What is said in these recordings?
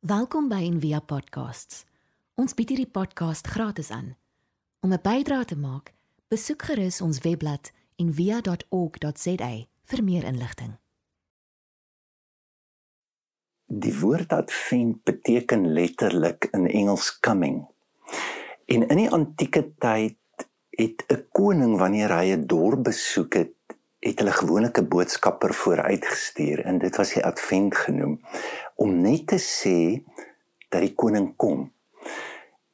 Welkom by Envia Podcasts. Ons bied hierdie podcast gratis aan. Om 'n bydrae te maak, besoek gerus ons webblad en via.org.za vir meer inligting. Die woord advent beteken letterlik in Engels coming. En in die antieke tyd het 'n koning wanneer hy 'n dorp besoek het, het hulle gewoonlik 'n boodskapper vooruitgestuur en dit was die advent genoem om net te sê dat die koning kom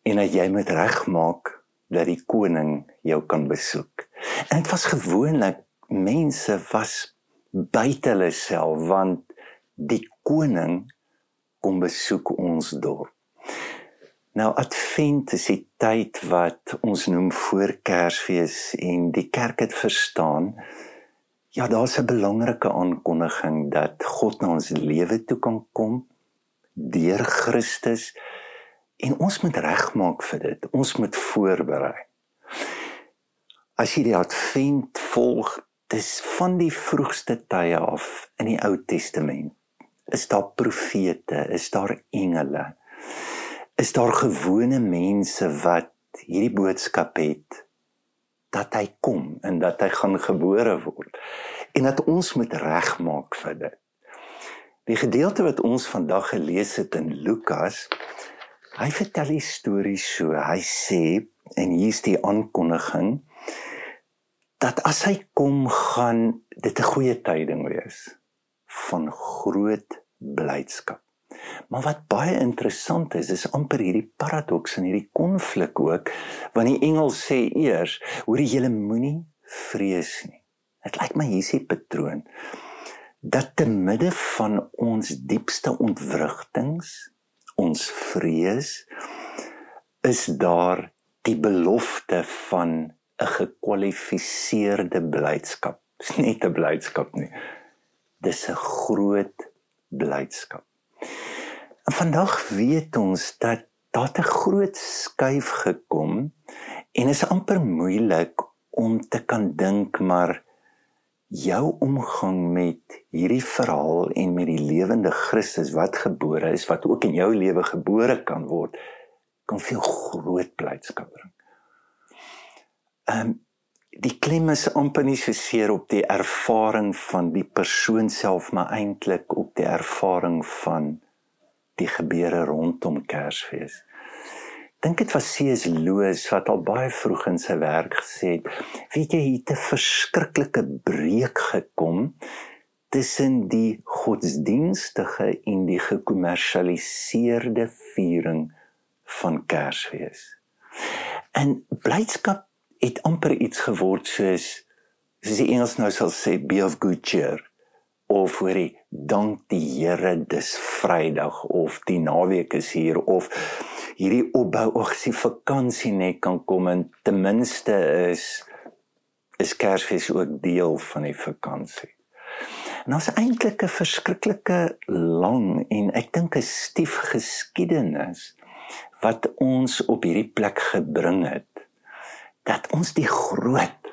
en dat jy moet regmaak dat die koning jou kan besoek. En dit was gewoonlik mense was buite hulle self want die koning kom besoek ons dorp. Nou Advent is die tyd wat ons noem voor Kersfees en die kerk het verstaan ja, daar's 'n belangrike aankondiging dat God na ons lewe toe kan kom deur Christus en ons moet regmaak vir dit. Ons moet voorberei. As jy die Advent volg, dis van die vroegste tye af in die Ou Testament. Is daar profete, is daar engele? Is daar gewone mense wat hierdie boodskap het dat hy kom en dat hy gaan gebore word en dat ons moet regmaak vir dit. Die gedeelte wat ons vandag gelees het in Lukas, hy vertel die storie so. Hy sê en hier's die aankondiging dat as hy kom gaan dit 'n goeie tyding wees van groot blydskap. Maar wat baie interessant is, is amper hierdie paradoks en hierdie konflik ook, want die engel sê eers, hoor jy julle moenie vrees nie. Dit lyk my hier's 'n patroon dat te midde van ons diepste ontwrigtings, ons vrees, is daar die belofte van 'n gekwalifiseerde blydskap. Dis nie 'n blydskap nie. Dis 'n groot blydskap. En vandag weet ons dat daar 'n groot skuif gekom en is amper moeilik om te kan dink maar jou omgang met hierdie verhaal en met die lewende Christus wat gebore is wat ook in jou lewe gebore kan word kan veel groot blydskap bring. Ehm um, die klem is amper nie so seer op die ervaring van die persoon self maar eintlik op die ervaring van die gebeure rondom Kersfees. Dink dit was C.S. Lewis wat al baie vroeg in sy werk gesê het, weet jy hier het 'n verskriklike breek gekom tussen die godsdienstige en die gekommersialiseerde viering van Kersfees. En blydskap het amper iets geword soos soos die Engels nou sal sê be of good cheer of hoorie dank die Here dis Vrydag of die naweek is hier of hierdie opbou of die vakansie net kan kom en ten minste is is Kersfees ook deel van die vakansie. En ons eintlik 'n verskriklike lang en ek dink 'n stief geskiedenis wat ons op hierdie plek gebring het dat ons die groot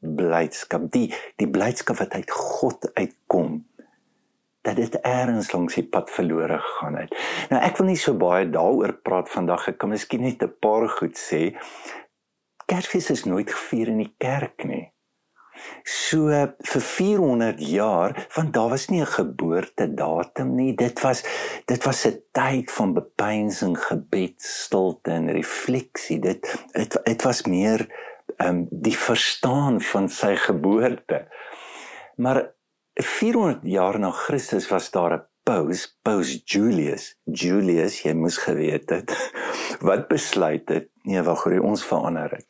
blydskap, die die blydskap wat uit God uitkom, dat dit eers langs die pad verlore gegaan het. Nou ek wil nie so baie daaroor praat vandag. Ek kan miskien net 'n paar goed sê. Kersfees is nooit gevier in die kerk nie. So vir 400 jaar, want daar was nie 'n geboortedatum nie. Dit was dit was 'n tyd van bepeinsing, gebed, stilte en refleksie. Dit dit dit was meer ehm um, die verstaan van sy geboorte. Maar 400 jaar na Christus was daar 'n paus, Paus Julius. Julius, jy moes geweet het wat besluit het, nee, wag, ons verander dit.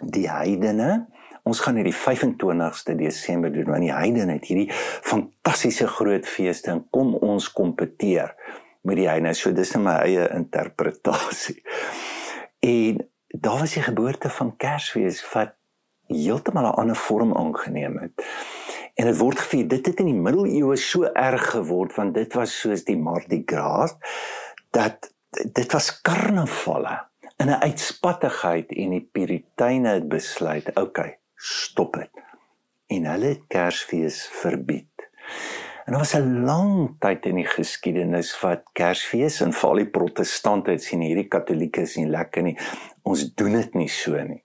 Die heidene Ons gaan hierdie 25ste Desember doen want die heidene het hierdie fantastiese groot feeste en kom ons kompeteer met die heidene. So dis net my eie interpretasie. En daar was die geboorte van Kersfees wat heeltemal 'n ander vorm aangeneem het. En dit word gevier. Dit het in die middeleeue so erg geword want dit was soos die Mardi Gras dat dit was karnavalle in 'n uitspattigheid en die puriteine het besluit, okay, stop dit. En hulle het Kersfees verbied. En daar was 'n lang tyd in die geskiedenis wat Kersfees en veral die protestante het sien hierdie katolieke is nie lekker nie. Ons doen dit nie so nie.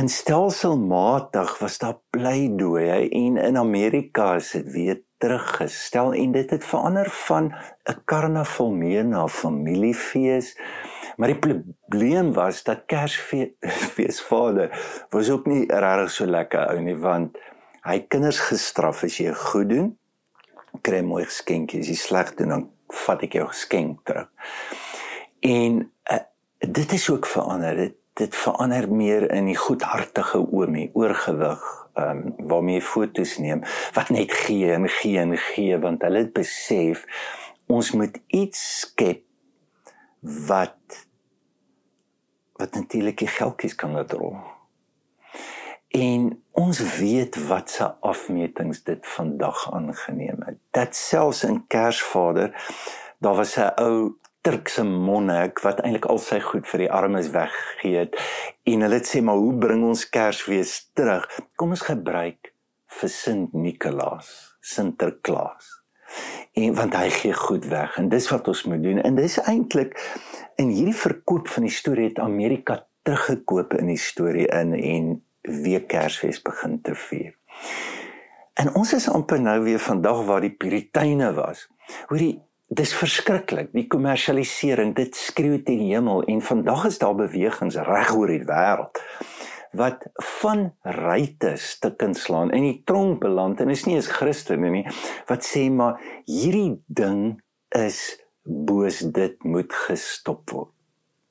In stelselmatig was daar pleidooi en in Amerika is dit weer teruggestel en dit het verander van 'n karnaval meer na 'n familiefees. Maar die probleem was dat Kersfees vader was ook nie regtig so lekker ou nie want hy kinders gestraf as jy goed doen kry mooi geskenkie as jy sleg doen dan vat ek jou geskenk terug. En uh, dit is ook verander. Dit dit verander meer in die goedhartige oomie oorgewig ehm um, waarmee jy foto's neem wat net gee en gee en gee want hulle besef ons moet iets skep wat wat natuurlik die geldjies kan laat rol. En ons weet wat se afmetings dit vandag aangeneem het. Dat selfs in Kersvader daar was 'n ou Turkse monnik wat eintlik al sy goed vir die armes weggegee het en hulle het sê maar hoe bring ons Kersfees terug? Kom ons gebruik vir Sint Nikolaas, Sinterklaas. En want hy gee goed weg en dis wat ons moet doen en dis eintlik in hierdie verkoop van die storie het Amerika teruggekoop in die storie in en weer Kersfees begin te vier. En ons is amper nou weer vandag waar die Puriteine was. Hoorie, dis verskriklik, die kommersialisering, dit skreeu teen die hemel en vandag is daar bewegings reg oor die wêreld wat van ryte stukkend slaan en die tronk beland en is nie eens Christene nie wat sê maar hierdie ding is boos dit moet gestop word.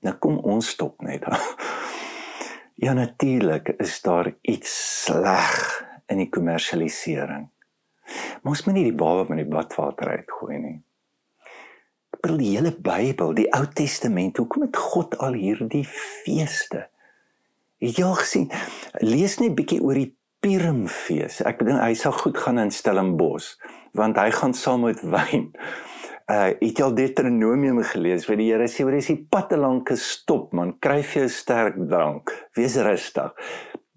Nou kom ons stop net. Ja natuurlik is daar iets sleg in die kommersialisering. Maar ons moet nie die baba met die badwater uitgooi nie. Bel die hele Bybel, die Ou Testament, hoekom het God al hierdie feeste? Het jy al gesien? Lees net bietjie oor die Purimfees. Ek dink hy sal goed gaan in Stellenbosch want hy gaan saam met wyn uh het jy al Deuteronomium gelees waar die Here sê oor is die pad te lank gestop man. Kry vir jou sterk drank. Wees rustig.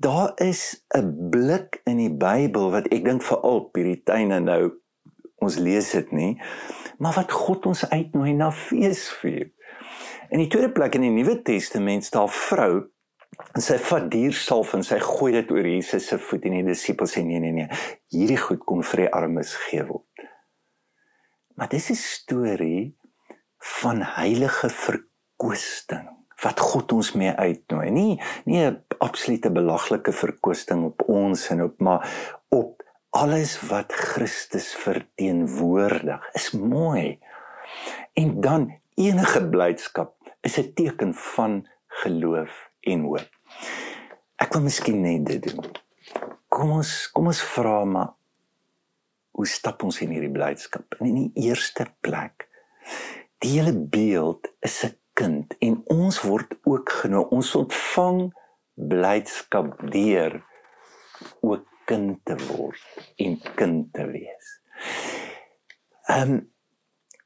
Daar is 'n blik in die Bybel wat ek dink veral Puriteine nou ons lees dit nie maar wat God ons uitnooi na feesvier in die tweede plek in die Nuwe Testament staan vrou en sy vat diersalf en sy gooi dit oor Jesus se voet en die disippels sê nee nee nee. Hierdie goed kom vir die armes gee word Maar dis 'n storie van heilige verkoosting wat God ons mee uitnooi. Nie nie 'n absolute belaglike verkoosting op ons en op maar op alles wat Christus verteenwoordig. Is mooi. En dan enige blydskap is 'n teken van geloof en hoop. Ek wil miskien net dit doen. Kom ons kom ons vra maar hoe stap ons in hierdie blydskap? En in die eerste plek, die hele beeld is 'n kind en ons word ook genooi. Ons ontvang blydskap deur ook kind te word en kind te wees. Ehm um,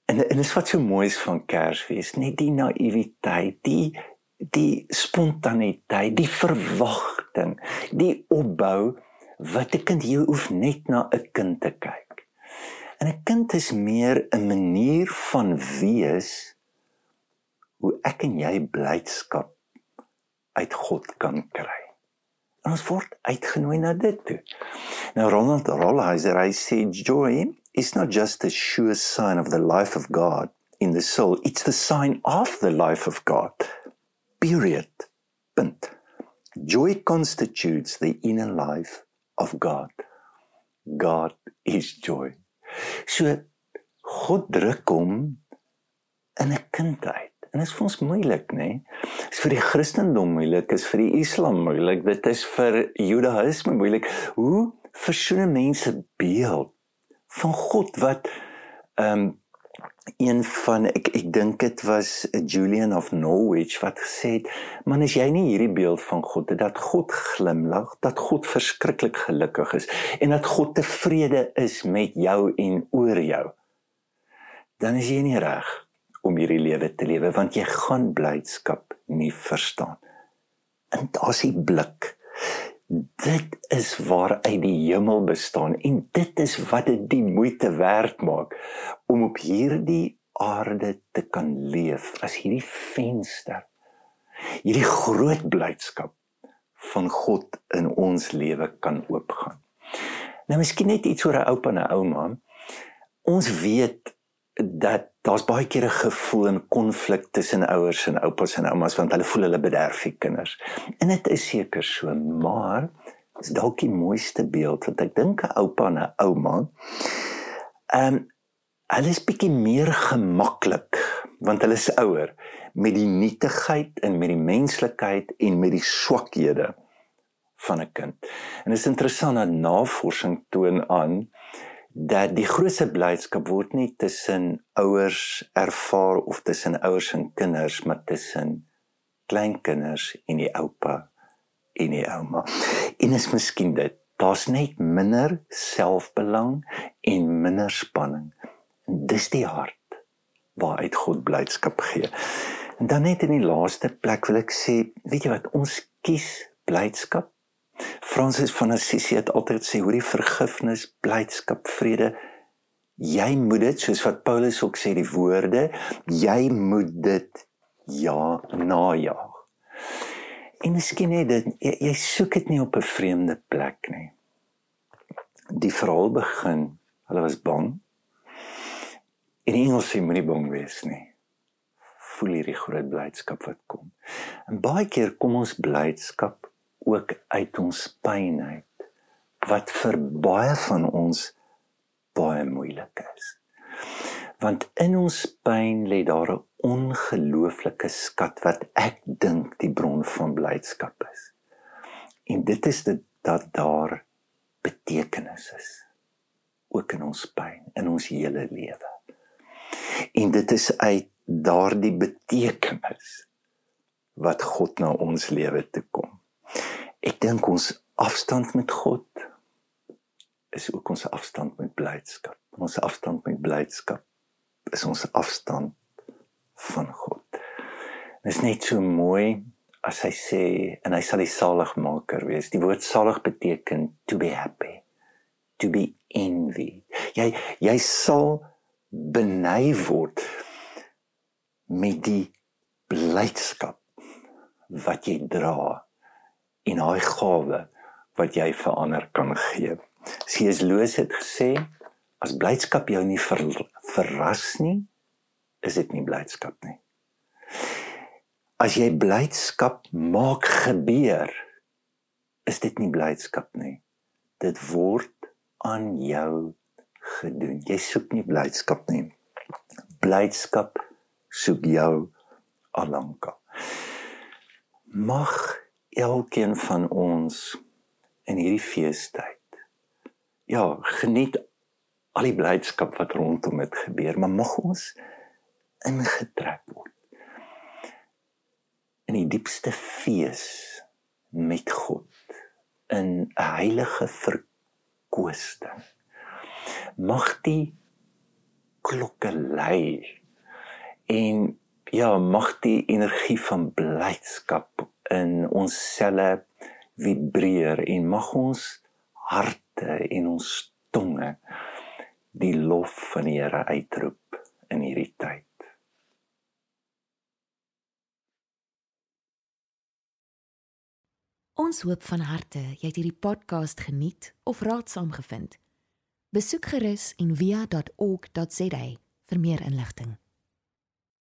en en dit is wat so mooi is van Kersfees, net die naïwiteit, die die spontaniteit, die verwagting, die opbou wat 'n kind jy hoef net na 'n kind te kyk. En 'n kind is meer 'n manier van wees hoe ek en jy blydskap uit God kan kry. En ons word uitgenooi na dit toe. Nou Ronald Rolheiser hy sê joy is not just a sure sign of the life of God in the soul, it's the sign of the life of God. Period. Punt. Joy constitutes the inner life of God. God is joy. So God druk hom in 'n kindheid. En dit is vir ons moeilik, nê? Nee? Dis vir die Christendom moeilik, is vir die Islam moeilik, dit is vir Judaïsme moeilik. Hoe versoen mense beeld van God wat ehm um, een van ek ek dink dit was Julian of Norwich wat gesê het man as jy nie hierdie beeld van God het dat God glimlag dat God verskriklik gelukkig is en dat God tevrede is met jou en oor jou. Dan is jy nie reg om hierdie lewe te lewe want jy gaan blydskap nie verstaan. En daar's die blik dit is waar uit die hemel bestaan en dit is wat dit die moeite werd maak om op hierdie aarde te kan leef as hierdie venster hierdie groot blydskap van God in ons lewe kan oopgaan. Nou miskien net iets oor 'n oupa en 'n ouma. Ons weet dat daar's baie keer 'n gevoel en konflik tussen ouers en oupas en oumas want hulle voel hulle bederf die kinders. En dit is seker so, maar is dalk die mooiste beeld wat ek dink 'n oupa en 'n ouma. Ehm um, hulle is bietjie meer gemaklik want hulle is ouer met die nietigheid en met die menslikheid en met die swakhede van 'n kind. En dit is interessant dat navorsing toon aan dat die grootste blydskap word nie tussen ouers ervaar of tussen ouers en kinders, maar tussen kleinkinders en die oupa en die ouma. En is miskien dit, daar's net minder selfbelang en minder spanning. En dis die hart waaruit God blydskap gee. En dan net in die laaste plek wil ek sê, weet jy wat, ons kies blydskap Fransis van Assisi het altyd sê hoe die vergifnis, blydskap, vrede jy moet dit soos wat Paulus ook sê die woorde, jy moet dit ja najaag. En miskien net dit jy, jy soek dit nie op 'n vreemde plek nie. Die verhaal begin, hulle was bang. En die engel sê moenie bang wees nie. Voel hierdie groot blydskap wat kom. En baie keer kom ons blydskap ook uit ons pyn uit wat vir baie van ons baie moeilik is. Want in ons pyn lê daar 'n ongelooflike skat wat ek dink die bron van blydskap is. En dit is dit dat daar betekenis is ook in ons pyn, in ons hele lewe. En dit is uit daardie betekenis wat God na ons lewe toe kom. Ek dink ons afstand met God is ook ons afstand met blydskap. Ons afstand met blydskap is ons afstand van God. Dit is net so mooi as hy sê en hy sal die saligmaker wees. Die woord salig beteken to be happy, to be envy. Jy jy sal beny word met die blydskap wat jy dra en daai gawe wat jy vir ander kan gee. C.S. Lewis het gesê as blydskap jou nie ver, verras nie, is dit nie blydskap nie. As jy blydskap maak gebeur, is dit nie blydskap nie. Dit word aan jou gedoen. Jy soek nie blydskap nie. Blydskap soek jou alankal. Mag elkeen van ons in hierdie feestyd. Ja, geniet al die blydskap wat rondom dit gebeur, maar mag ons ingetrek word in die diepste fees met God in 'n heilige verkoosting. Mag die klokke lui en ja, mag die energie van blydskap in ons selle vibreer en mag ons harte en ons tonge die lof van die Here uitroep in hierdie tyd. Ons hoop van harte jy het hierdie podcast geniet of raadsaam gevind. Besoek gerus en via.ok.za vir meer inligting.